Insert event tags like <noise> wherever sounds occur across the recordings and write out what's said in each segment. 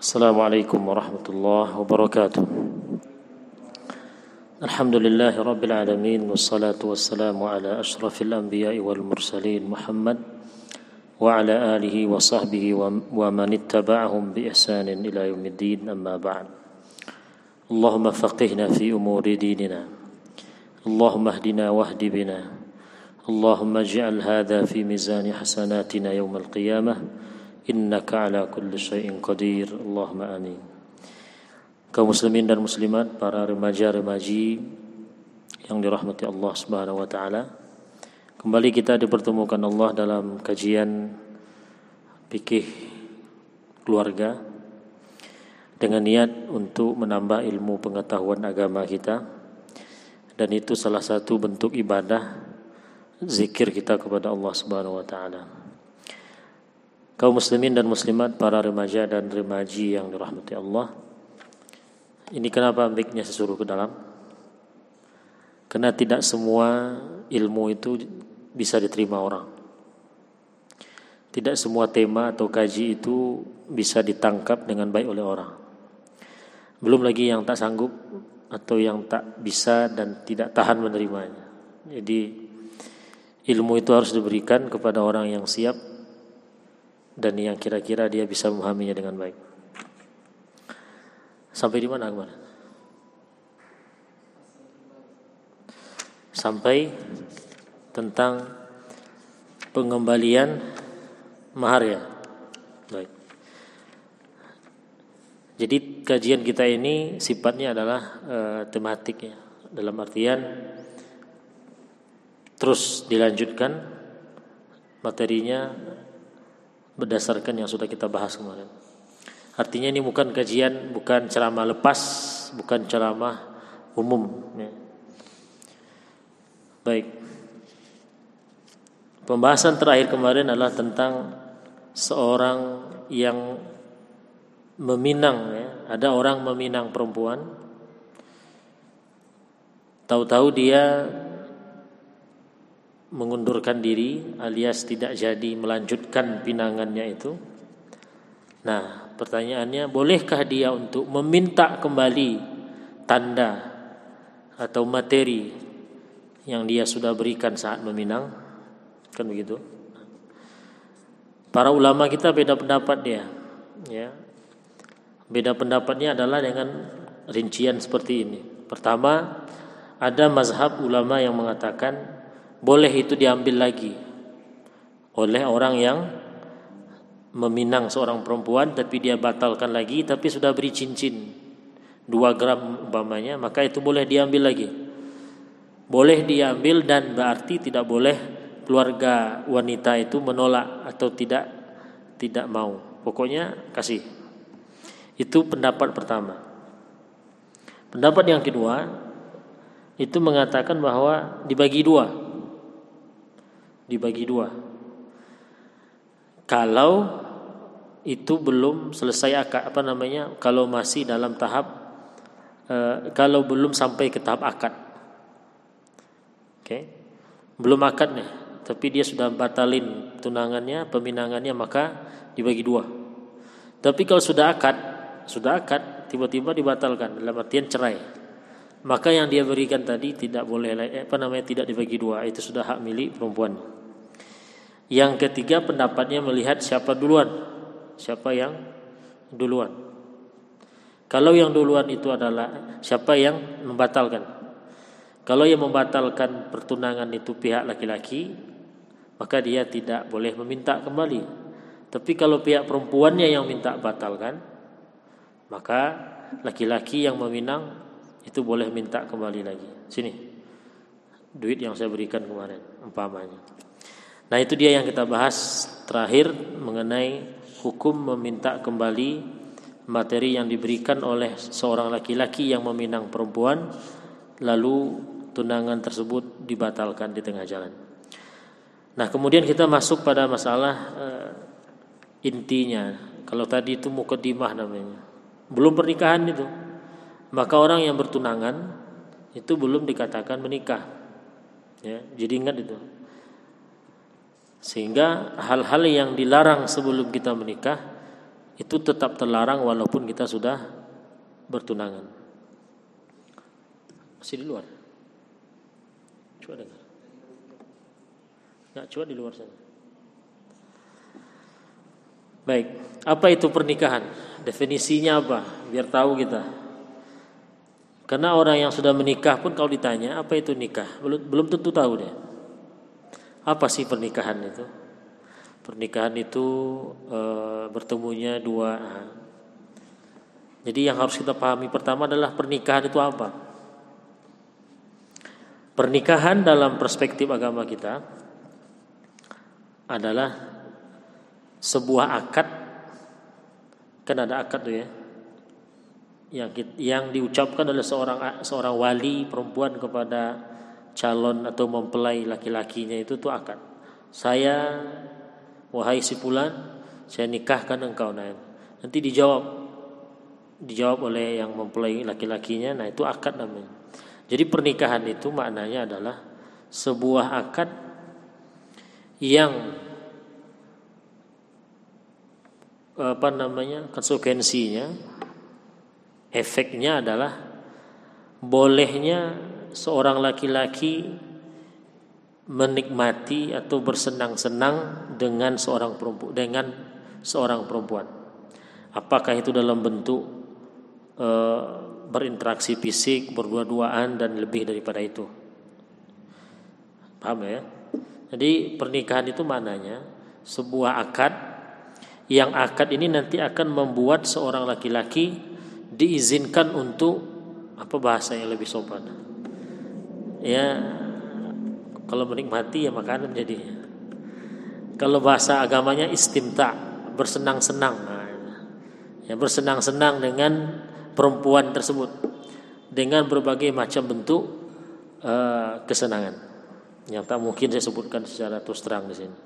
السلام عليكم ورحمة الله وبركاته. الحمد لله رب العالمين والصلاة والسلام على أشرف الأنبياء والمرسلين محمد وعلى آله وصحبه ومن اتبعهم بإحسان إلى يوم الدين. أما بعد اللهم فقهنا في أمور ديننا اللهم اهدنا واهد بنا اللهم اجعل هذا في ميزان حسناتنا يوم القيامة innaka ala kulli syai'in qadir. Allahumma amin. Kaum muslimin dan muslimat para remaja-remaji yang dirahmati Allah Subhanahu wa taala. Kembali kita dipertemukan Allah dalam kajian fikih keluarga dengan niat untuk menambah ilmu pengetahuan agama kita. Dan itu salah satu bentuk ibadah zikir kita kepada Allah Subhanahu wa taala kaum muslimin dan muslimat, para remaja dan remaji yang dirahmati Allah. Ini kenapa mic-nya saya suruh ke dalam? Karena tidak semua ilmu itu bisa diterima orang. Tidak semua tema atau kaji itu bisa ditangkap dengan baik oleh orang. Belum lagi yang tak sanggup atau yang tak bisa dan tidak tahan menerimanya. Jadi ilmu itu harus diberikan kepada orang yang siap dan yang kira-kira dia bisa memahaminya dengan baik. Sampai di mana kemarin? Sampai tentang pengembalian mahar ya. Baik. Jadi kajian kita ini sifatnya adalah e, tematik ya. Dalam artian terus dilanjutkan materinya berdasarkan yang sudah kita bahas kemarin. Artinya ini bukan kajian, bukan ceramah lepas, bukan ceramah umum. Ya. Baik. Pembahasan terakhir kemarin adalah tentang seorang yang meminang. Ya. Ada orang meminang perempuan. Tahu-tahu dia mengundurkan diri alias tidak jadi melanjutkan pinangannya itu. Nah, pertanyaannya bolehkah dia untuk meminta kembali tanda atau materi yang dia sudah berikan saat meminang? Kan begitu. Para ulama kita beda pendapat dia, ya. Beda pendapatnya adalah dengan rincian seperti ini. Pertama, ada mazhab ulama yang mengatakan boleh itu diambil lagi oleh orang yang meminang seorang perempuan tapi dia batalkan lagi tapi sudah beri cincin dua gram umpamanya maka itu boleh diambil lagi. Boleh diambil dan berarti tidak boleh keluarga wanita itu menolak atau tidak tidak mau. Pokoknya kasih. Itu pendapat pertama. Pendapat yang kedua itu mengatakan bahwa dibagi dua dibagi dua. Kalau itu belum selesai akad apa namanya? Kalau masih dalam tahap e, kalau belum sampai ke tahap akad. Oke. Okay? Belum akad nih, tapi dia sudah batalin tunangannya, peminangannya maka dibagi dua. Tapi kalau sudah akad, sudah akad tiba-tiba dibatalkan dalam artian cerai maka yang dia berikan tadi tidak boleh eh, apa namanya tidak dibagi dua itu sudah hak milik perempuan yang ketiga pendapatnya melihat siapa duluan, siapa yang duluan. Kalau yang duluan itu adalah siapa yang membatalkan. Kalau yang membatalkan pertunangan itu pihak laki-laki, maka dia tidak boleh meminta kembali. Tapi kalau pihak perempuannya yang minta batalkan, maka laki-laki yang meminang itu boleh minta kembali lagi. Sini, duit yang saya berikan kemarin, umpamanya. Nah itu dia yang kita bahas terakhir mengenai hukum meminta kembali materi yang diberikan oleh seorang laki-laki yang meminang perempuan lalu tunangan tersebut dibatalkan di tengah jalan. Nah kemudian kita masuk pada masalah uh, intinya. Kalau tadi itu mukodimah namanya, belum pernikahan itu, maka orang yang bertunangan itu belum dikatakan menikah. Ya, jadi ingat itu. Sehingga hal-hal yang dilarang sebelum kita menikah itu tetap terlarang walaupun kita sudah bertunangan. Masih di luar. Coba dengar. Nggak, coba di luar sana. Baik, apa itu pernikahan? Definisinya apa? Biar tahu kita. Karena orang yang sudah menikah pun kalau ditanya apa itu nikah, belum belum tentu tahu deh. Apa sih pernikahan itu? Pernikahan itu e, bertemunya dua. Jadi yang harus kita pahami pertama adalah pernikahan itu apa? Pernikahan dalam perspektif agama kita adalah sebuah akad kan ada akad tuh ya yang yang diucapkan oleh seorang seorang wali perempuan kepada calon atau mempelai laki-lakinya itu tuh akad. Saya wahai si fulan saya nikahkan engkau nah nanti dijawab. Dijawab oleh yang mempelai laki-lakinya nah itu akad namanya. Jadi pernikahan itu maknanya adalah sebuah akad yang apa namanya konsekuensinya efeknya adalah bolehnya seorang laki-laki menikmati atau bersenang-senang dengan seorang perempuan dengan seorang perempuan. Apakah itu dalam bentuk e, berinteraksi fisik, berdua-duaan dan lebih daripada itu. Paham ya? Jadi pernikahan itu maknanya sebuah akad yang akad ini nanti akan membuat seorang laki-laki diizinkan untuk apa bahasa yang lebih sopan. Ya kalau menikmati ya makanan jadinya. Kalau bahasa agamanya istimta, bersenang-senang. Ya bersenang-senang dengan perempuan tersebut dengan berbagai macam bentuk uh, kesenangan yang tak mungkin saya sebutkan secara terus terang di sini.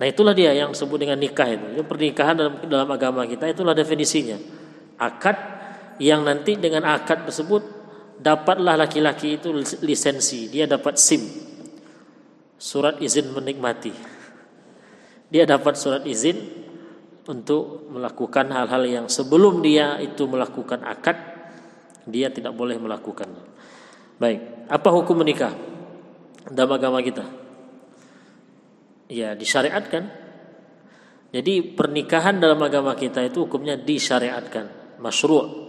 Nah itulah dia yang disebut dengan nikah itu. Itu pernikahan dalam dalam agama kita itulah definisinya. Akad yang nanti dengan akad tersebut dapatlah laki-laki itu lisensi, dia dapat SIM surat izin menikmati. Dia dapat surat izin untuk melakukan hal-hal yang sebelum dia itu melakukan akad dia tidak boleh melakukannya. Baik, apa hukum menikah dalam agama kita? Ya, disyariatkan. Jadi pernikahan dalam agama kita itu hukumnya disyariatkan, masyru'.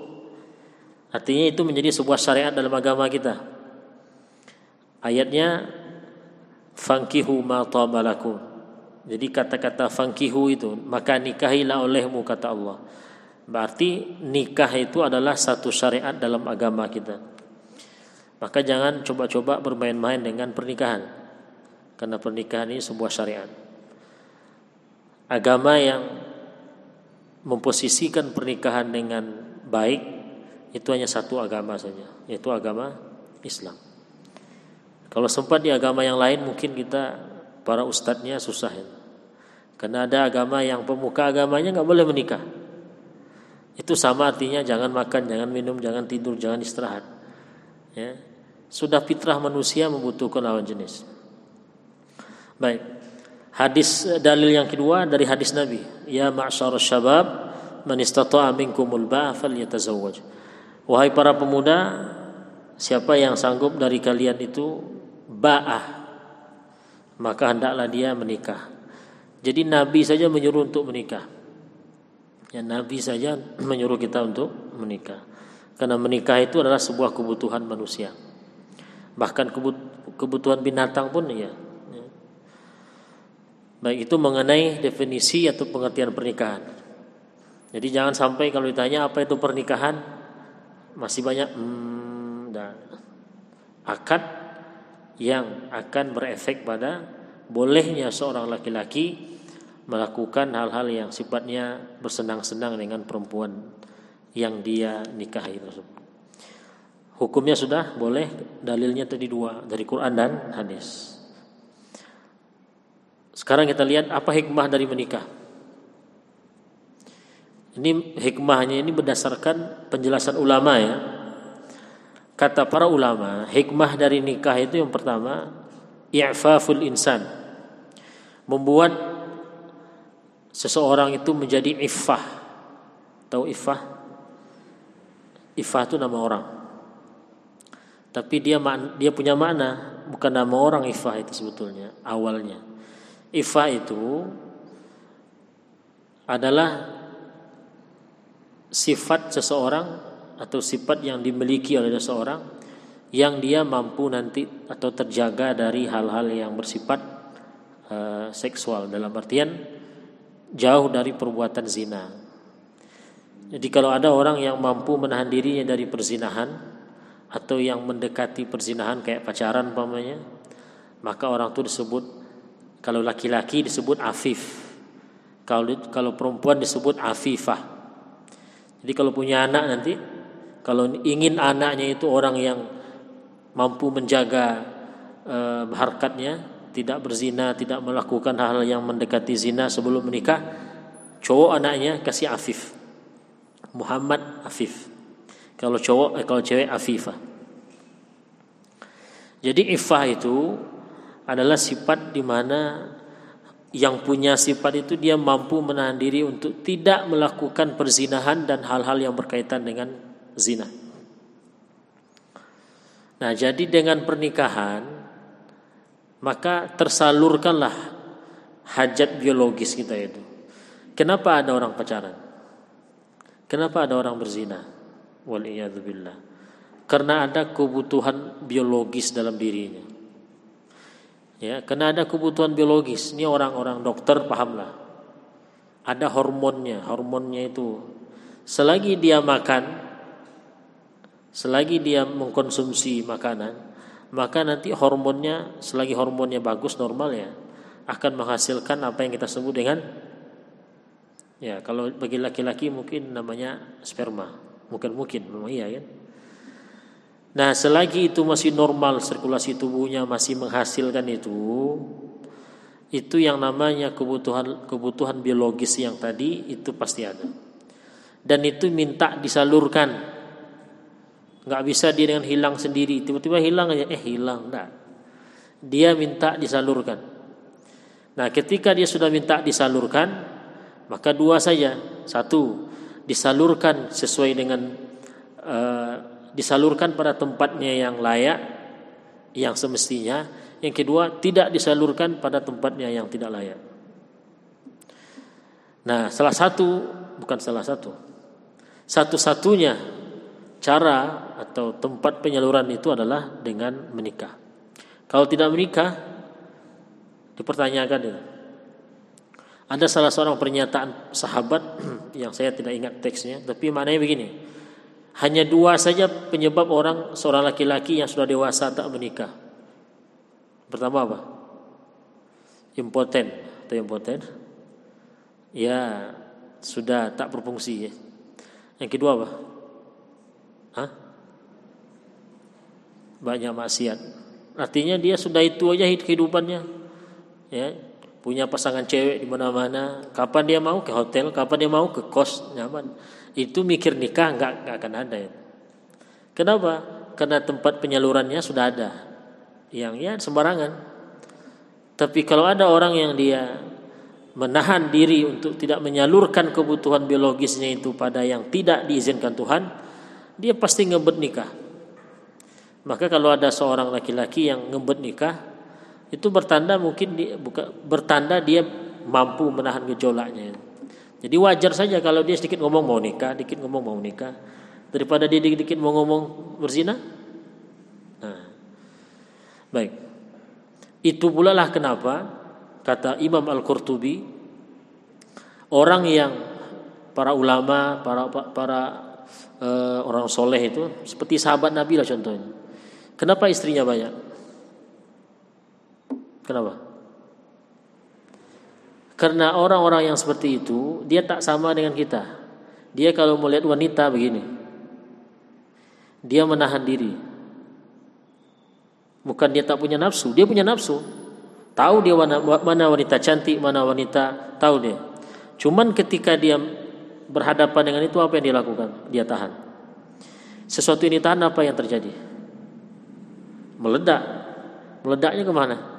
Artinya itu menjadi sebuah syariat dalam agama kita. Ayatnya Fankihu ma tabalakum. Jadi kata-kata fankihu itu maka nikahilah olehmu kata Allah. Berarti nikah itu adalah satu syariat dalam agama kita. Maka jangan coba-coba bermain-main dengan pernikahan. Karena pernikahan ini sebuah syariat. Agama yang memposisikan pernikahan dengan baik itu hanya satu agama saja, yaitu agama Islam. Kalau sempat di agama yang lain mungkin kita para ustadznya susah ya. Karena ada agama yang pemuka agamanya nggak boleh menikah. Itu sama artinya jangan makan, jangan minum, jangan tidur, jangan istirahat. Ya. Sudah fitrah manusia membutuhkan lawan jenis. Baik. Hadis dalil yang kedua dari hadis Nabi, ya ma'syar syabab man istata'a minkumul ba'a falyatazawwaj. Wahai para pemuda, siapa yang sanggup dari kalian itu ba'ah maka hendaklah dia menikah. Jadi Nabi saja menyuruh untuk menikah. Ya Nabi saja <clears throat> menyuruh kita untuk menikah. Karena menikah itu adalah sebuah kebutuhan manusia. Bahkan kebutuhan binatang pun ya. ya. Baik itu mengenai definisi atau pengertian pernikahan. Jadi jangan sampai kalau ditanya apa itu pernikahan masih banyak hmm, dan akad yang akan berefek pada bolehnya seorang laki-laki melakukan hal-hal yang sifatnya bersenang-senang dengan perempuan yang dia nikahi tersebut. Hukumnya sudah boleh, dalilnya tadi dua dari Quran dan hadis. Sekarang kita lihat apa hikmah dari menikah. Ini hikmahnya ini berdasarkan penjelasan ulama ya. Kata para ulama, hikmah dari nikah itu yang pertama, i'faful insan. Membuat seseorang itu menjadi iffah, Tahu ifah? Ifah itu nama orang. Tapi dia dia punya makna, bukan nama orang ifah itu sebetulnya awalnya. Ifah itu adalah sifat seseorang atau sifat yang dimiliki oleh seseorang yang dia mampu nanti atau terjaga dari hal-hal yang bersifat uh, seksual dalam artian jauh dari perbuatan zina. Jadi kalau ada orang yang mampu menahan dirinya dari perzinahan atau yang mendekati perzinahan kayak pacaran umpamanya, maka orang itu disebut kalau laki-laki disebut afif. Kalau kalau perempuan disebut afifah. Jadi kalau punya anak nanti kalau ingin anaknya itu orang yang mampu menjaga uh, harkatnya, tidak berzina, tidak melakukan hal yang mendekati zina sebelum menikah, cowok anaknya kasih afif. Muhammad Afif. Kalau cowok eh, kalau cewek Afifah. Jadi ifah itu adalah sifat di mana yang punya sifat itu dia mampu menahan diri untuk tidak melakukan perzinahan dan hal-hal yang berkaitan dengan zina. Nah, jadi dengan pernikahan maka tersalurkanlah hajat biologis kita itu. Kenapa ada orang pacaran? Kenapa ada orang berzina? Waliyadzubillah. Karena ada kebutuhan biologis dalam dirinya. Ya, karena ada kebutuhan biologis. Ini orang-orang dokter pahamlah. Ada hormonnya, hormonnya itu. Selagi dia makan, selagi dia mengkonsumsi makanan, maka nanti hormonnya, selagi hormonnya bagus normal ya, akan menghasilkan apa yang kita sebut dengan Ya, kalau bagi laki-laki mungkin namanya sperma. Mungkin mungkin memang iya kan. Nah, selagi itu masih normal sirkulasi tubuhnya masih menghasilkan itu, itu yang namanya kebutuhan kebutuhan biologis yang tadi itu pasti ada. Dan itu minta disalurkan. Nggak bisa dia dengan hilang sendiri. Tiba-tiba hilang aja, eh hilang, enggak. Dia minta disalurkan. Nah, ketika dia sudah minta disalurkan, maka dua saja. Satu, disalurkan sesuai dengan uh, disalurkan pada tempatnya yang layak, yang semestinya. Yang kedua, tidak disalurkan pada tempatnya yang tidak layak. Nah, salah satu bukan salah satu. Satu-satunya cara atau tempat penyaluran itu adalah dengan menikah. Kalau tidak menikah, dipertanyakan itu ada salah seorang pernyataan sahabat <clears throat> yang saya tidak ingat teksnya, tapi maknanya begini. Hanya dua saja penyebab orang seorang laki-laki yang sudah dewasa tak menikah. Pertama apa? Impoten atau impoten? Ya sudah tak berfungsi ya. Yang kedua apa? Hah? Banyak maksiat. Artinya dia sudah itu aja kehidupannya. Ya, punya pasangan cewek di mana-mana, kapan dia mau ke hotel, kapan dia mau ke kos nyaman. Itu mikir nikah nggak nggak akan ada ya. Kenapa? Karena tempat penyalurannya sudah ada. Yang ya sembarangan. Tapi kalau ada orang yang dia menahan diri untuk tidak menyalurkan kebutuhan biologisnya itu pada yang tidak diizinkan Tuhan, dia pasti ngebet nikah. Maka kalau ada seorang laki-laki yang ngebet nikah, itu bertanda mungkin dia, buka, bertanda dia mampu menahan gejolaknya. Jadi wajar saja kalau dia sedikit ngomong mau nikah, sedikit ngomong mau nikah, daripada dia dikit-dikit mau ngomong berzina. Nah, baik. Itu pula lah kenapa kata Imam Al-Qurtubi orang yang para ulama, para para uh, orang soleh itu seperti sahabat Nabi lah contohnya. Kenapa istrinya banyak? Kenapa? Karena orang-orang yang seperti itu dia tak sama dengan kita. Dia kalau melihat wanita begini, dia menahan diri. Bukan dia tak punya nafsu, dia punya nafsu. Tahu dia mana, wanita cantik, mana wanita, tahu dia. Cuman ketika dia berhadapan dengan itu apa yang dia lakukan? Dia tahan. Sesuatu ini tahan apa yang terjadi? Meledak. Meledaknya ke mana?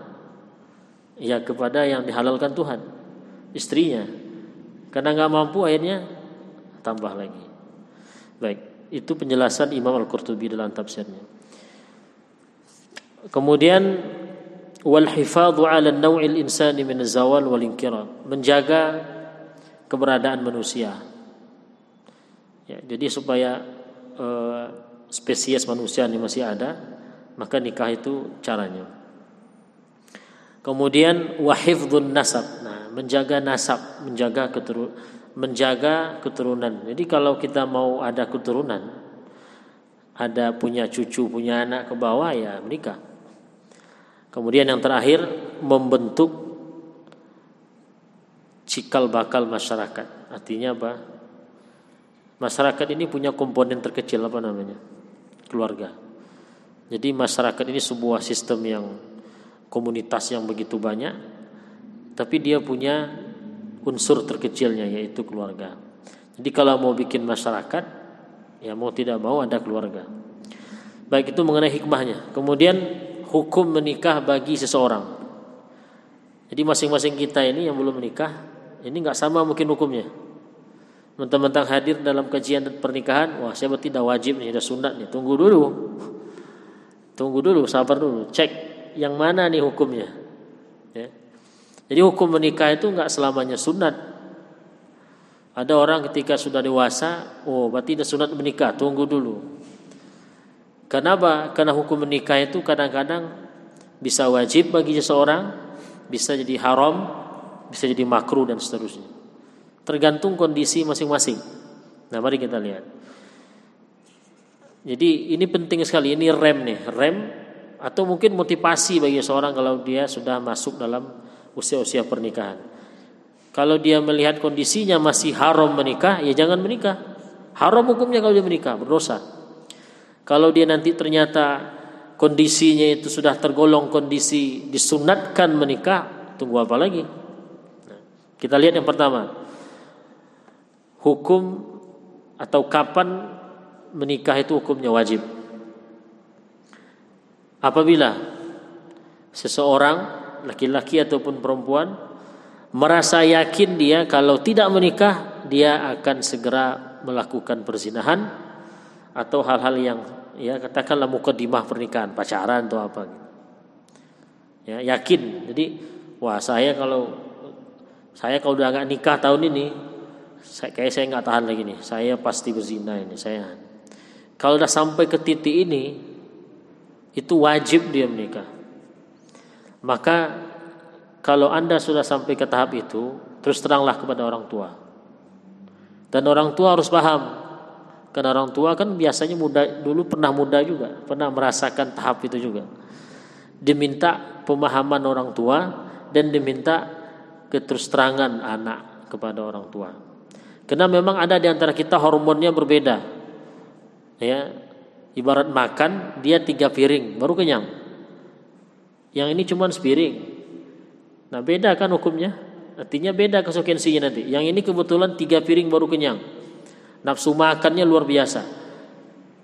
Ya kepada yang dihalalkan Tuhan istrinya karena nggak mampu akhirnya tambah lagi. Baik, itu penjelasan Imam Al-Qurtubi dalam tafsirnya. Kemudian wal hifadhu 'ala an-naw'il insani min zawal wal. Menjaga keberadaan manusia. Ya, jadi supaya uh, spesies manusia ini masih ada, maka nikah itu caranya. Kemudian wahifdun nasab. Nah, menjaga nasab, menjaga menjaga keturunan. Jadi kalau kita mau ada keturunan, ada punya cucu, punya anak ke bawah ya menikah. Kemudian yang terakhir membentuk cikal bakal masyarakat. Artinya apa? Masyarakat ini punya komponen terkecil apa namanya? Keluarga. Jadi masyarakat ini sebuah sistem yang komunitas yang begitu banyak, tapi dia punya unsur terkecilnya yaitu keluarga. Jadi kalau mau bikin masyarakat, ya mau tidak mau ada keluarga. Baik itu mengenai hikmahnya. Kemudian hukum menikah bagi seseorang. Jadi masing-masing kita ini yang belum menikah, ini nggak sama mungkin hukumnya. Mentang-mentang hadir dalam kajian pernikahan, wah saya tidak wajib nih, sudah sunat nih. Tunggu dulu, tunggu dulu, sabar dulu, cek yang mana nih hukumnya. Ya. Jadi hukum menikah itu nggak selamanya sunat. Ada orang ketika sudah dewasa, oh berarti tidak sunat menikah, tunggu dulu. Kenapa? Karena hukum menikah itu kadang-kadang bisa wajib bagi seseorang, bisa jadi haram, bisa jadi makruh dan seterusnya. Tergantung kondisi masing-masing. Nah, mari kita lihat. Jadi ini penting sekali, ini rem nih, rem atau mungkin motivasi bagi seorang kalau dia sudah masuk dalam usia-usia pernikahan. Kalau dia melihat kondisinya masih haram menikah, ya jangan menikah. Haram hukumnya kalau dia menikah, berdosa. Kalau dia nanti ternyata kondisinya itu sudah tergolong kondisi disunatkan menikah, tunggu apa lagi? Nah, kita lihat yang pertama. Hukum atau kapan menikah itu hukumnya wajib. Apabila seseorang laki-laki ataupun perempuan merasa yakin dia kalau tidak menikah dia akan segera melakukan perzinahan atau hal-hal yang ya katakanlah mukadimah pernikahan, pacaran atau apa Ya, yakin. Jadi wah saya kalau saya kalau udah nggak nikah tahun ini saya, kayak saya nggak tahan lagi nih. Saya pasti berzina ini saya. Kalau udah sampai ke titik ini itu wajib dia menikah. Maka kalau Anda sudah sampai ke tahap itu, terus teranglah kepada orang tua. Dan orang tua harus paham. Karena orang tua kan biasanya muda dulu pernah muda juga, pernah merasakan tahap itu juga. Diminta pemahaman orang tua dan diminta keterus terangan anak kepada orang tua. Karena memang ada di antara kita hormonnya berbeda. Ya, Ibarat makan dia tiga piring baru kenyang. Yang ini cuma sepiring. Nah beda kan hukumnya. Artinya beda konsekuensinya nanti. Yang ini kebetulan tiga piring baru kenyang. Nafsu makannya luar biasa.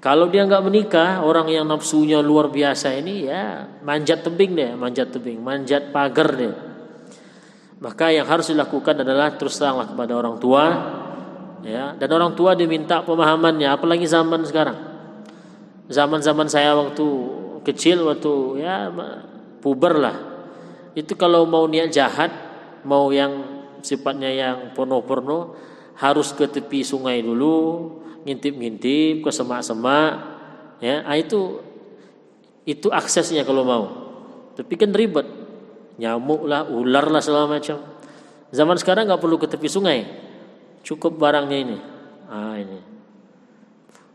Kalau dia nggak menikah, orang yang nafsunya luar biasa ini ya manjat tebing deh, manjat tebing, manjat pagar deh. Maka yang harus dilakukan adalah terus teranglah kepada orang tua, ya. Dan orang tua diminta pemahamannya, apalagi zaman sekarang zaman-zaman saya waktu kecil waktu ya puber lah. Itu kalau mau niat jahat mau yang sifatnya yang porno-porno harus ke tepi sungai dulu ngintip-ngintip ke semak-semak ya. Ah, itu itu aksesnya kalau mau. Tapi kan ribet. Nyamuk lah ular lah segala macam. Zaman sekarang nggak perlu ke tepi sungai. Cukup barangnya ini. Ah ini.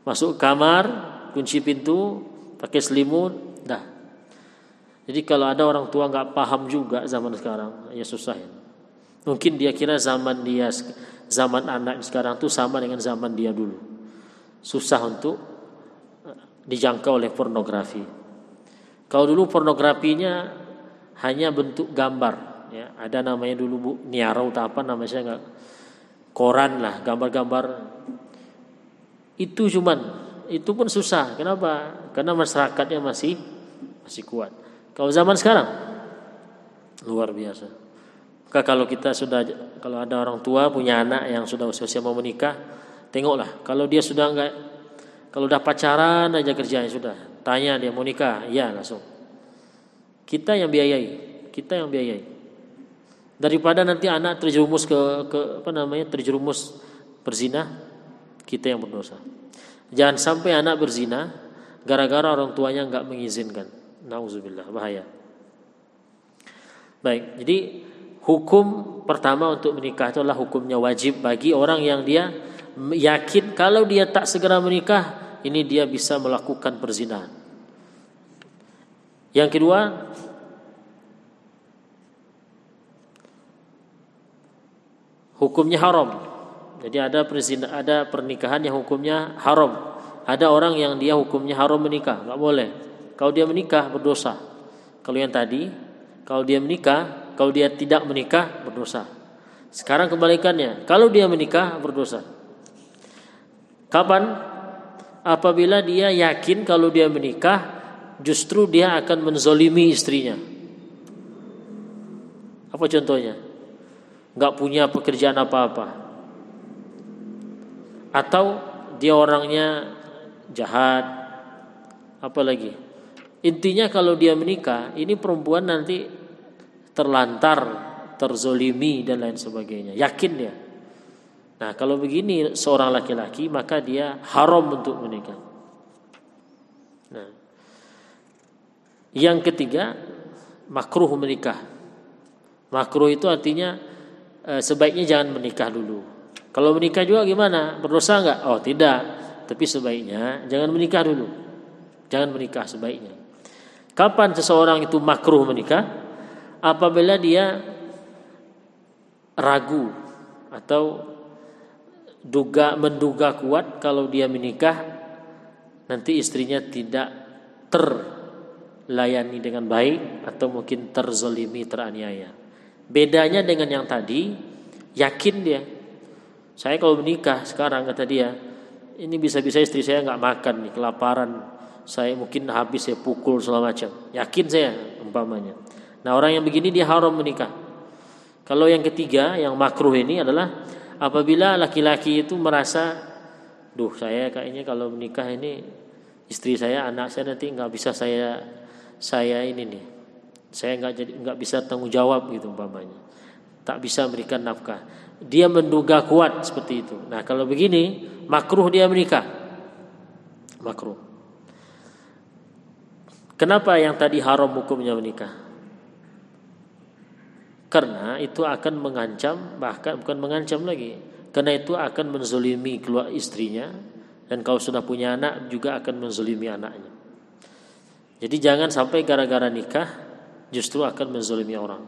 Masuk kamar kunci pintu, pakai selimut, dah. Jadi kalau ada orang tua nggak paham juga zaman sekarang, ya susah ya. Mungkin dia kira zaman dia, zaman anak sekarang tuh sama dengan zaman dia dulu. Susah untuk eh, dijangkau oleh pornografi. Kalau dulu pornografinya hanya bentuk gambar, ya ada namanya dulu bu niara atau apa namanya nggak koran lah gambar-gambar itu cuman itu pun susah. Kenapa? Karena masyarakatnya masih masih kuat. Kalau zaman sekarang luar biasa. Maka kalau kita sudah kalau ada orang tua punya anak yang sudah usia-usia mau menikah, Tengoklah kalau dia sudah enggak kalau udah pacaran aja kerjanya sudah. Tanya dia mau nikah, iya langsung. Kita yang biayai, kita yang biayai. Daripada nanti anak terjerumus ke, ke apa namanya terjerumus berzina, kita yang berdosa. Jangan sampai anak berzina gara-gara orang tuanya nggak mengizinkan. Nauzubillah, bahaya. Baik, jadi hukum pertama untuk menikah itu adalah hukumnya wajib bagi orang yang dia yakin kalau dia tak segera menikah ini dia bisa melakukan perzinahan. Yang kedua, hukumnya haram. Jadi ada perzina, ada pernikahan yang hukumnya haram. Ada orang yang dia hukumnya haram menikah, nggak boleh. Kalau dia menikah berdosa. Kalau yang tadi kalau dia menikah, kalau dia tidak menikah berdosa. Sekarang kebalikannya, kalau dia menikah berdosa. Kapan? Apabila dia yakin kalau dia menikah justru dia akan menzolimi istrinya. Apa contohnya? Gak punya pekerjaan apa-apa. Atau dia orangnya jahat. Apalagi? Intinya kalau dia menikah, ini perempuan nanti terlantar, terzolimi dan lain sebagainya. Yakin dia. Nah kalau begini seorang laki-laki maka dia haram untuk menikah. Nah, yang ketiga makruh menikah. Makruh itu artinya e, sebaiknya jangan menikah dulu. Kalau menikah juga gimana? Berdosa nggak? Oh tidak. Tapi sebaiknya jangan menikah dulu. Jangan menikah sebaiknya. Kapan seseorang itu makruh menikah? Apabila dia ragu atau duga menduga kuat kalau dia menikah nanti istrinya tidak terlayani dengan baik atau mungkin terzolimi teraniaya. Bedanya dengan yang tadi, yakin dia. Saya kalau menikah sekarang kata dia, ini bisa-bisa istri saya nggak makan nih, kelaparan, saya mungkin habis saya pukul segala macam. Yakin saya umpamanya. Nah orang yang begini dia haram menikah. Kalau yang ketiga yang makruh ini adalah apabila laki-laki itu merasa, duh saya kayaknya kalau menikah ini istri saya, anak saya nanti nggak bisa saya saya ini nih, saya nggak jadi nggak bisa tanggung jawab gitu umpamanya, tak bisa memberikan nafkah. Dia menduga kuat seperti itu. Nah kalau begini makruh dia menikah, makruh. Kenapa yang tadi haram hukumnya menikah? Karena itu akan mengancam, bahkan bukan mengancam lagi. Karena itu akan menzolimi keluar istrinya dan kalau sudah punya anak juga akan menzolimi anaknya. Jadi jangan sampai gara-gara nikah justru akan menzolimi orang.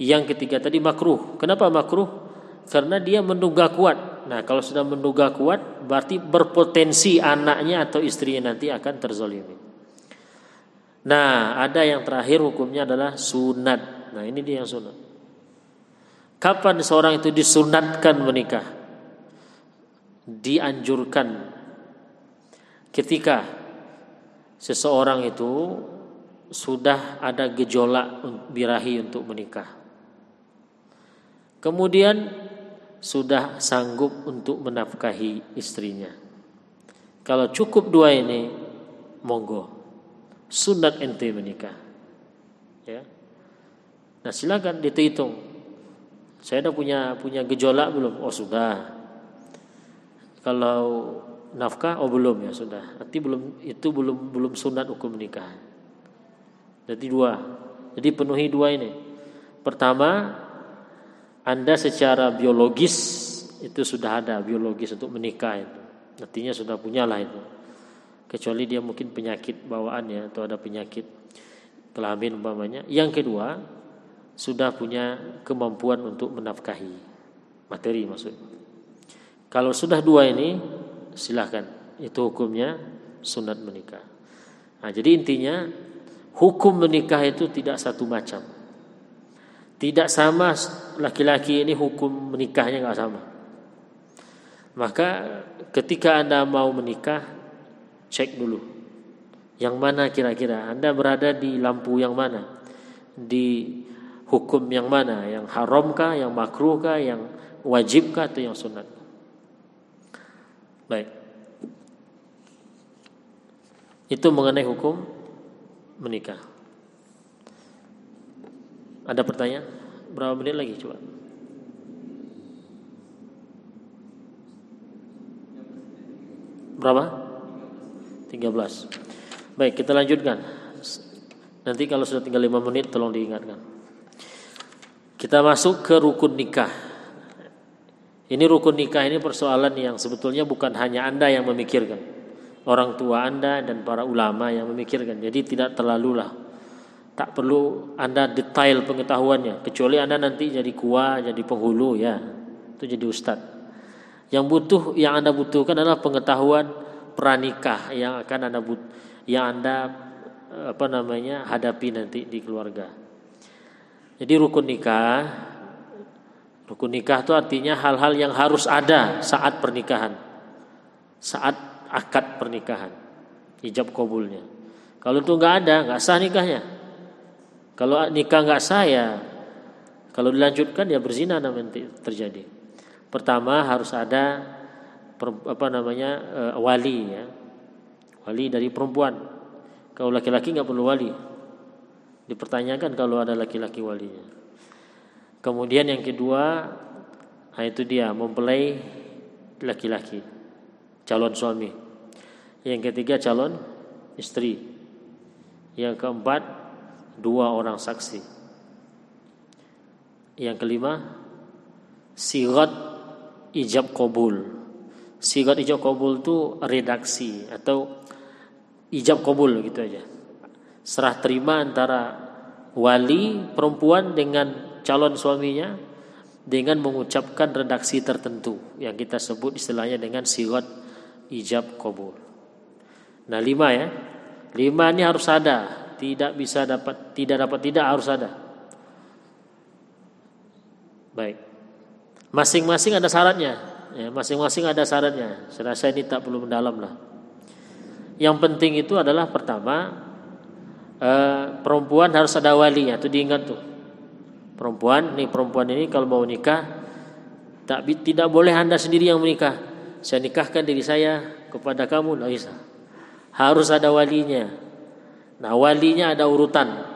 Yang ketiga tadi makruh. Kenapa makruh? Karena dia menduga kuat. Nah kalau sudah menduga kuat berarti berpotensi anaknya atau istrinya nanti akan terzolimi. Nah, ada yang terakhir hukumnya adalah sunat. Nah, ini dia yang sunat. Kapan seorang itu disunatkan menikah? Dianjurkan ketika seseorang itu sudah ada gejolak birahi untuk menikah. Kemudian sudah sanggup untuk menafkahi istrinya. Kalau cukup dua ini, monggo sunat ente menikah. Ya. Nah silakan dihitung. Saya udah punya punya gejolak belum? Oh sudah. Kalau nafkah oh belum ya sudah. Nanti belum itu belum belum sunat hukum menikah. Jadi dua. Jadi penuhi dua ini. Pertama, Anda secara biologis itu sudah ada biologis untuk menikah itu. Artinya sudah punyalah itu kecuali dia mungkin penyakit bawaannya atau ada penyakit kelamin umpamanya. Yang kedua, sudah punya kemampuan untuk menafkahi materi maksud. Kalau sudah dua ini silahkan itu hukumnya sunat menikah. Nah, jadi intinya hukum menikah itu tidak satu macam. Tidak sama laki-laki ini hukum menikahnya nggak sama. Maka ketika Anda mau menikah cek dulu. Yang mana kira-kira Anda berada di lampu yang mana? Di hukum yang mana? Yang haramkah, yang makruhkah, yang wajibkah atau yang sunat? Baik. Itu mengenai hukum menikah. Ada pertanyaan? Berapa menit lagi coba? Berapa? 13. Baik, kita lanjutkan. Nanti kalau sudah tinggal 5 menit tolong diingatkan. Kita masuk ke rukun nikah. Ini rukun nikah ini persoalan yang sebetulnya bukan hanya Anda yang memikirkan. Orang tua Anda dan para ulama yang memikirkan. Jadi tidak terlalu lah. Tak perlu Anda detail pengetahuannya. Kecuali Anda nanti jadi kuah, jadi penghulu ya. Itu jadi ustadz. Yang butuh yang Anda butuhkan adalah pengetahuan pranikah yang akan Anda but, yang Anda apa namanya hadapi nanti di keluarga. Jadi rukun nikah rukun nikah itu artinya hal-hal yang harus ada saat pernikahan. Saat akad pernikahan. Ijab kabulnya. Kalau itu nggak ada, nggak sah nikahnya. Kalau nikah nggak sah ya kalau dilanjutkan ya berzina nanti terjadi. Pertama harus ada apa namanya eh, wali ya. Wali dari perempuan. Kalau laki-laki nggak perlu wali. Dipertanyakan kalau ada laki-laki walinya. Kemudian yang kedua, nah itu dia mempelai laki-laki, calon suami. Yang ketiga calon istri. Yang keempat dua orang saksi. Yang kelima sirat ijab kabul. Sigat ijab kabul itu redaksi atau ijab kabul gitu aja. Serah terima antara wali perempuan dengan calon suaminya dengan mengucapkan redaksi tertentu yang kita sebut istilahnya dengan sigat ijab kabul. Nah lima ya, lima ini harus ada, tidak bisa dapat, tidak dapat tidak harus ada. Baik. Masing-masing ada syaratnya. Ya, masing-masing ada syaratnya. Saya rasa ini tak perlu mendalam lah. Yang penting itu adalah pertama eh, perempuan harus ada wali ya, itu diingat tuh. Perempuan, nih perempuan ini kalau mau nikah tak tidak boleh anda sendiri yang menikah. Saya nikahkan diri saya kepada kamu, bisa. Harus ada walinya. Nah walinya ada urutan.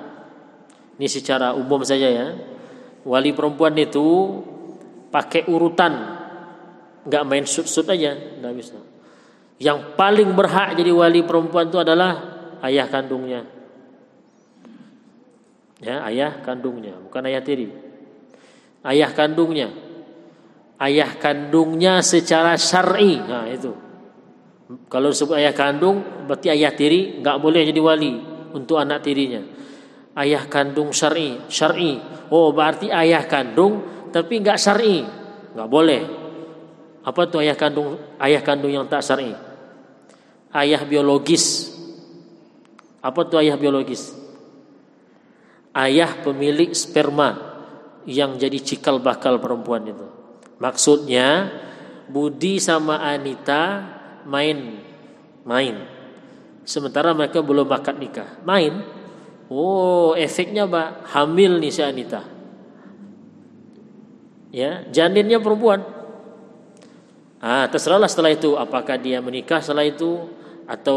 Ini secara umum saja ya. Wali perempuan itu pakai urutan. Nggak main sud-sud aja. Nggak bisa. Yang paling berhak jadi wali perempuan itu adalah ayah kandungnya. Ya ayah kandungnya bukan ayah tiri. Ayah kandungnya. Ayah kandungnya secara syar'i. Nah itu. Kalau disebut ayah kandung berarti ayah tiri nggak boleh jadi wali untuk anak tirinya ayah kandung syar'i syar'i oh berarti ayah kandung tapi nggak syar'i, nggak boleh. Apa tuh ayah kandung ayah kandung yang tak syar'i? Ayah biologis. Apa tuh ayah biologis? Ayah pemilik sperma yang jadi cikal bakal perempuan itu. Maksudnya Budi sama Anita main main. Sementara mereka belum akad nikah. Main. Oh, efeknya Pak, hamil nih si Anita ya janinnya perempuan ah terserahlah setelah itu apakah dia menikah setelah itu atau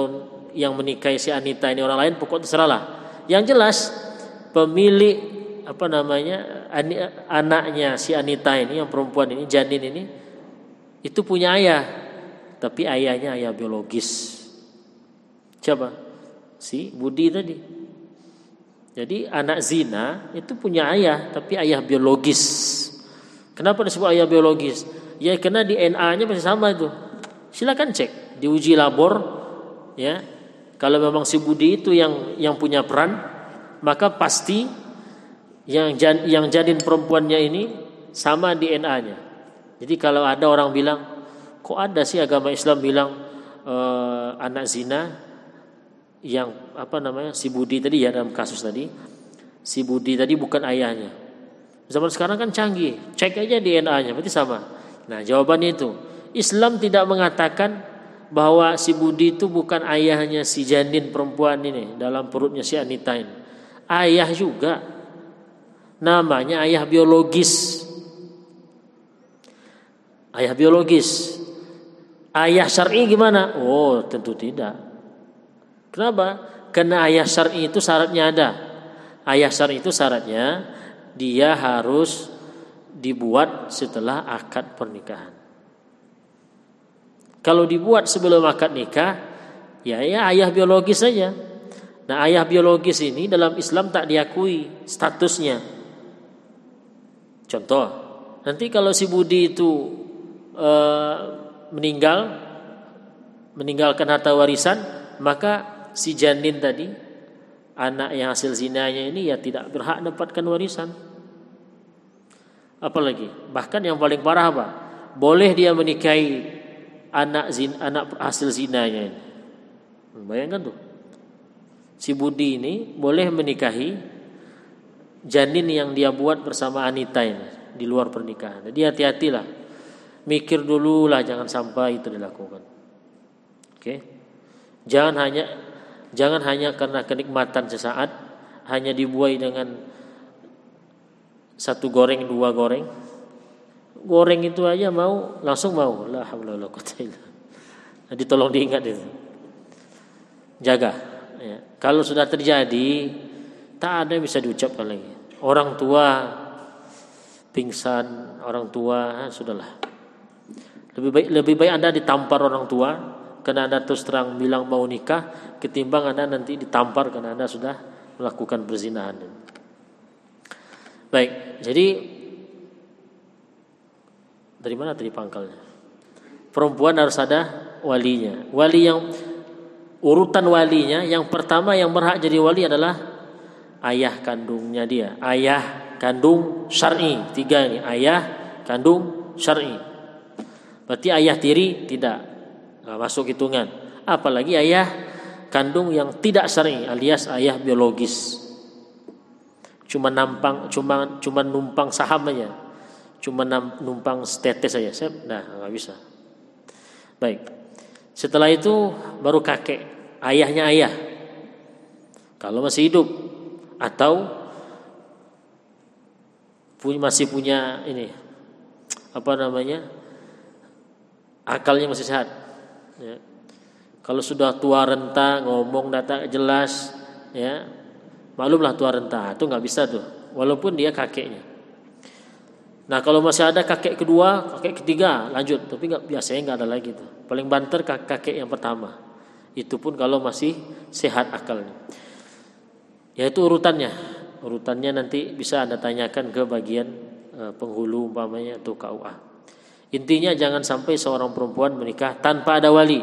yang menikahi si Anita ini orang lain pokok terserahlah yang jelas pemilik apa namanya anaknya si Anita ini yang perempuan ini janin ini itu punya ayah tapi ayahnya ayah biologis coba si Budi tadi jadi anak zina itu punya ayah tapi ayah biologis Kenapa disebut ayah biologis? Ya karena di NA-nya masih sama itu. Silakan cek, diuji labor ya. Kalau memang si Budi itu yang yang punya peran, maka pasti yang jan, yang jadin perempuannya ini sama di NA-nya. Jadi kalau ada orang bilang, kok ada sih agama Islam bilang e, anak zina yang apa namanya si Budi tadi ya dalam kasus tadi, si Budi tadi bukan ayahnya. Zaman sekarang kan canggih, cek aja DNA-nya, berarti sama. Nah, jawabannya itu, Islam tidak mengatakan bahwa si Budi itu bukan ayahnya si janin perempuan ini dalam perutnya si Anita ini. Ayah juga. Namanya ayah biologis. Ayah biologis. Ayah syar'i gimana? Oh, tentu tidak. Kenapa? Karena ayah syar'i itu syaratnya ada. Ayah syar'i itu syaratnya dia harus dibuat setelah akad pernikahan. Kalau dibuat sebelum akad nikah, ya ya ayah biologis saja. Nah, ayah biologis ini dalam Islam tak diakui statusnya. Contoh, nanti kalau si Budi itu e, meninggal, meninggalkan harta warisan, maka si janin tadi, anak yang hasil zinanya ini ya tidak berhak dapatkan warisan. Apalagi, bahkan yang paling parah apa? Boleh dia menikahi anak zin, anak hasil zinanya ini. Bayangkan tuh si Budi ini boleh menikahi janin yang dia buat bersama Anita ini di luar pernikahan. Jadi hati-hatilah. Mikir dulu lah jangan sampai itu dilakukan. Oke. Jangan hanya jangan hanya karena kenikmatan sesaat hanya dibuai dengan satu goreng dua goreng. Goreng itu aja mau langsung mau. La. Jadi tolong diingat itu. Jaga. Ya. Kalau sudah terjadi, tak ada yang bisa diucapkan lagi. Orang tua pingsan, orang tua, ah, sudahlah. Lebih baik lebih baik Anda ditampar orang tua karena Anda terus terang bilang mau nikah ketimbang Anda nanti ditampar karena Anda sudah melakukan perzinahan. Baik, jadi dari mana tadi pangkalnya? Perempuan harus ada walinya. Wali yang urutan walinya yang pertama yang berhak jadi wali adalah ayah kandungnya dia ayah kandung syar'i tiga ini ayah kandung syar'i berarti ayah tiri tidak nggak masuk hitungan. Apalagi ayah kandung yang tidak syar'i alias ayah biologis. Cuma nampang cuma cuma numpang saham aja. Cuma numpang tetes saja nah nggak bisa. Baik. Setelah itu baru kakek, ayahnya ayah. Kalau masih hidup atau masih punya ini apa namanya akalnya masih sehat. Ya. Kalau sudah tua renta ngomong data jelas, ya maklumlah tua renta itu nggak bisa tuh, walaupun dia kakeknya. Nah kalau masih ada kakek kedua, kakek ketiga lanjut, tapi nggak biasanya nggak ada lagi tuh. Paling banter kakek yang pertama. Itu pun kalau masih sehat akalnya. Yaitu urutannya. Urutannya nanti bisa anda tanyakan ke bagian e, penghulu umpamanya atau KUA. Intinya jangan sampai seorang perempuan menikah tanpa ada wali.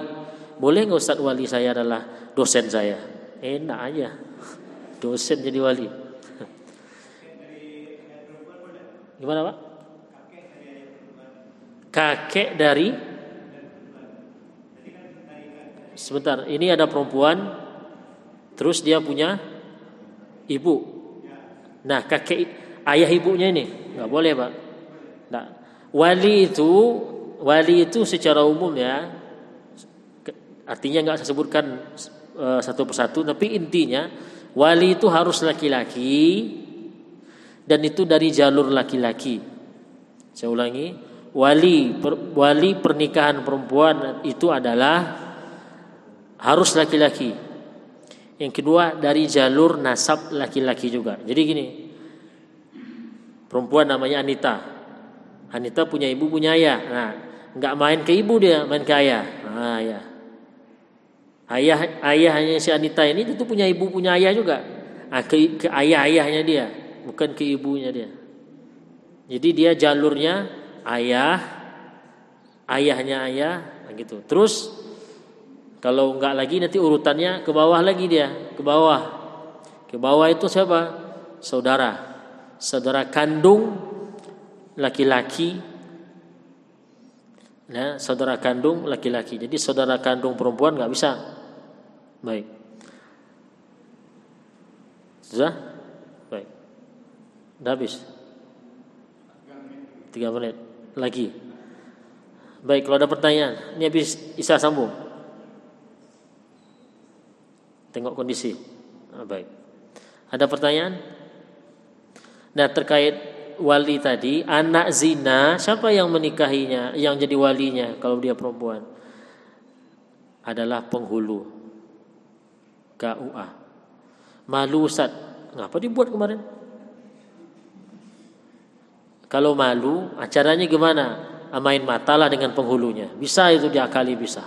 Boleh nggak Ustadz wali saya adalah dosen saya? Enak aja. <laughs> Dosen jadi wali. <laughs> Gimana Pak? kakek dari sebentar ini ada perempuan terus dia punya ibu nah kakek ayah ibunya ini nggak boleh pak nah, wali itu wali itu secara umum ya artinya nggak saya sebutkan uh, satu persatu tapi intinya wali itu harus laki-laki dan itu dari jalur laki-laki saya ulangi wali per, wali pernikahan perempuan itu adalah harus laki-laki. Yang kedua dari jalur nasab laki-laki juga. Jadi gini. Perempuan namanya Anita. Anita punya ibu punya ayah. Nah, nggak main ke ibu dia, main ke ayah. Nah, ya. Ayah ayahnya si Anita ini itu punya ibu punya ayah juga. Nah, ke, ke ayah-ayahnya dia, bukan ke ibunya dia. Jadi dia jalurnya ayah, ayahnya ayah, gitu. Terus kalau enggak lagi nanti urutannya ke bawah lagi dia, ke bawah. Ke bawah itu siapa? Saudara. Saudara kandung laki-laki ya, saudara kandung laki-laki. Jadi saudara kandung perempuan nggak bisa. Baik. Sudah? Baik. Sudah habis. Tiga menit lagi. Baik, kalau ada pertanyaan, ini habis Isa sambung. Tengok kondisi. Nah, baik. Ada pertanyaan? Nah, terkait wali tadi, anak zina, siapa yang menikahinya, yang jadi walinya kalau dia perempuan? adalah penghulu KUA. Malu Ustaz. Ngapa dibuat kemarin? Kalau malu, acaranya gimana? Ah, main mata lah dengan penghulunya. Bisa itu diakali bisa.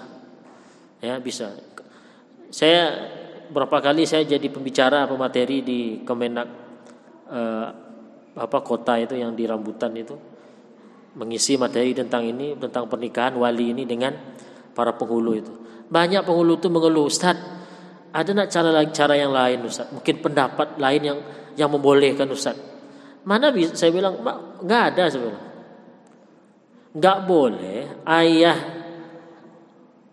Ya, bisa. Saya berapa kali saya jadi pembicara pemateri di Kemenak eh, apa kota itu yang di rambutan itu mengisi materi tentang ini tentang pernikahan wali ini dengan para penghulu itu. Banyak penghulu itu mengeluh, Ustaz, ada nak cara cara yang lain Ustaz? Mungkin pendapat lain yang yang membolehkan Ustaz. Mana bisa saya bilang nggak ada saya bilang. Nggak boleh ayah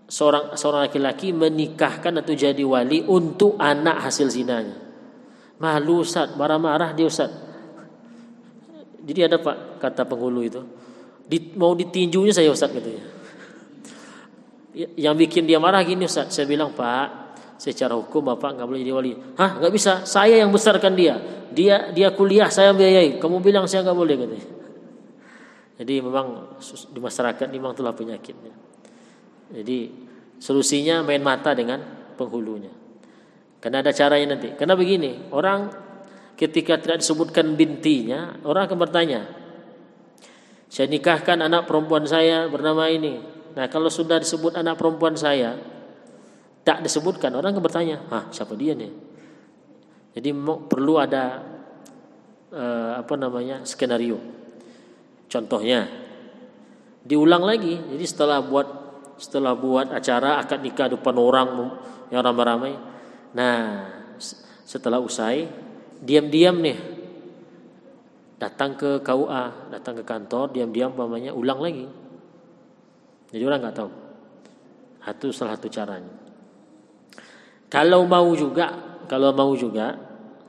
seorang seorang laki-laki menikahkan atau jadi wali untuk anak hasil zinanya. Malu Ustaz, marah-marah dia Ustaz. Jadi ada Pak kata penghulu itu, di, mau ditinjunya saya Ustaz katanya. Yang bikin dia marah gini Ustaz, saya bilang Pak, secara hukum Bapak nggak boleh jadi wali. Hah, nggak bisa. Saya yang besarkan dia. Dia dia kuliah, saya biayai. Kamu bilang saya nggak boleh katanya. Jadi memang di masyarakat memang itulah penyakitnya. Jadi solusinya main mata dengan penghulunya. Karena ada caranya nanti. Karena begini, orang ketika tidak disebutkan bintinya, orang akan bertanya, saya nikahkan anak perempuan saya bernama ini. Nah kalau sudah disebut anak perempuan saya, tak disebutkan orang akan bertanya, ah siapa dia nih? Jadi perlu ada eh, apa namanya skenario. Contohnya diulang lagi. Jadi setelah buat setelah buat acara akad nikah depan orang yang ramai-ramai. Nah setelah usai diam-diam nih datang ke KUA, datang ke kantor, diam-diam umpamanya ulang lagi. Jadi orang nggak tahu. Itu salah satu caranya. Kalau mau juga, kalau mau juga,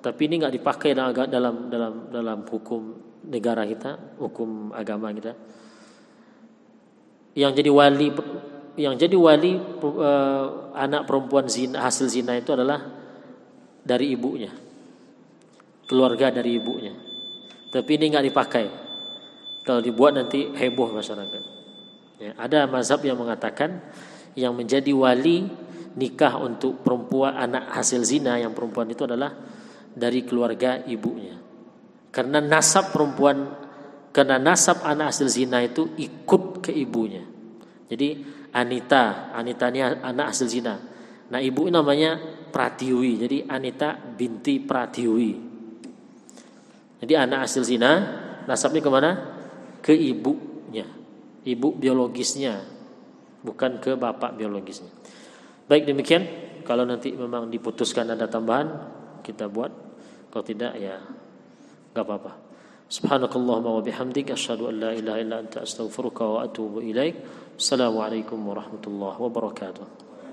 tapi ini nggak dipakai dalam dalam dalam hukum negara kita, hukum agama kita. Yang jadi wali, yang jadi wali uh, anak perempuan zina, hasil zina itu adalah dari ibunya, keluarga dari ibunya. Tapi ini nggak dipakai. Kalau dibuat nanti heboh masyarakat. Ya, ada mazhab yang mengatakan yang menjadi wali nikah untuk perempuan anak hasil zina yang perempuan itu adalah dari keluarga ibunya. Karena nasab perempuan karena nasab anak hasil zina itu ikut ke ibunya. Jadi Anita, Anita ini anak hasil zina. Nah ibu namanya Pratiwi, jadi Anita binti Pratiwi. Jadi anak hasil zina nasabnya ke mana? Ke ibunya, ibu biologisnya, bukan ke bapak biologisnya. Baik demikian, kalau nanti memang diputuskan ada tambahan kita buat, kalau tidak ya nggak apa-apa. Subhanakallahumma wa bihamdika asyhadu an la ilaha illa anta astaghfiruka wa atubu ilaik. Assalamualaikum warahmatullahi wabarakatuh.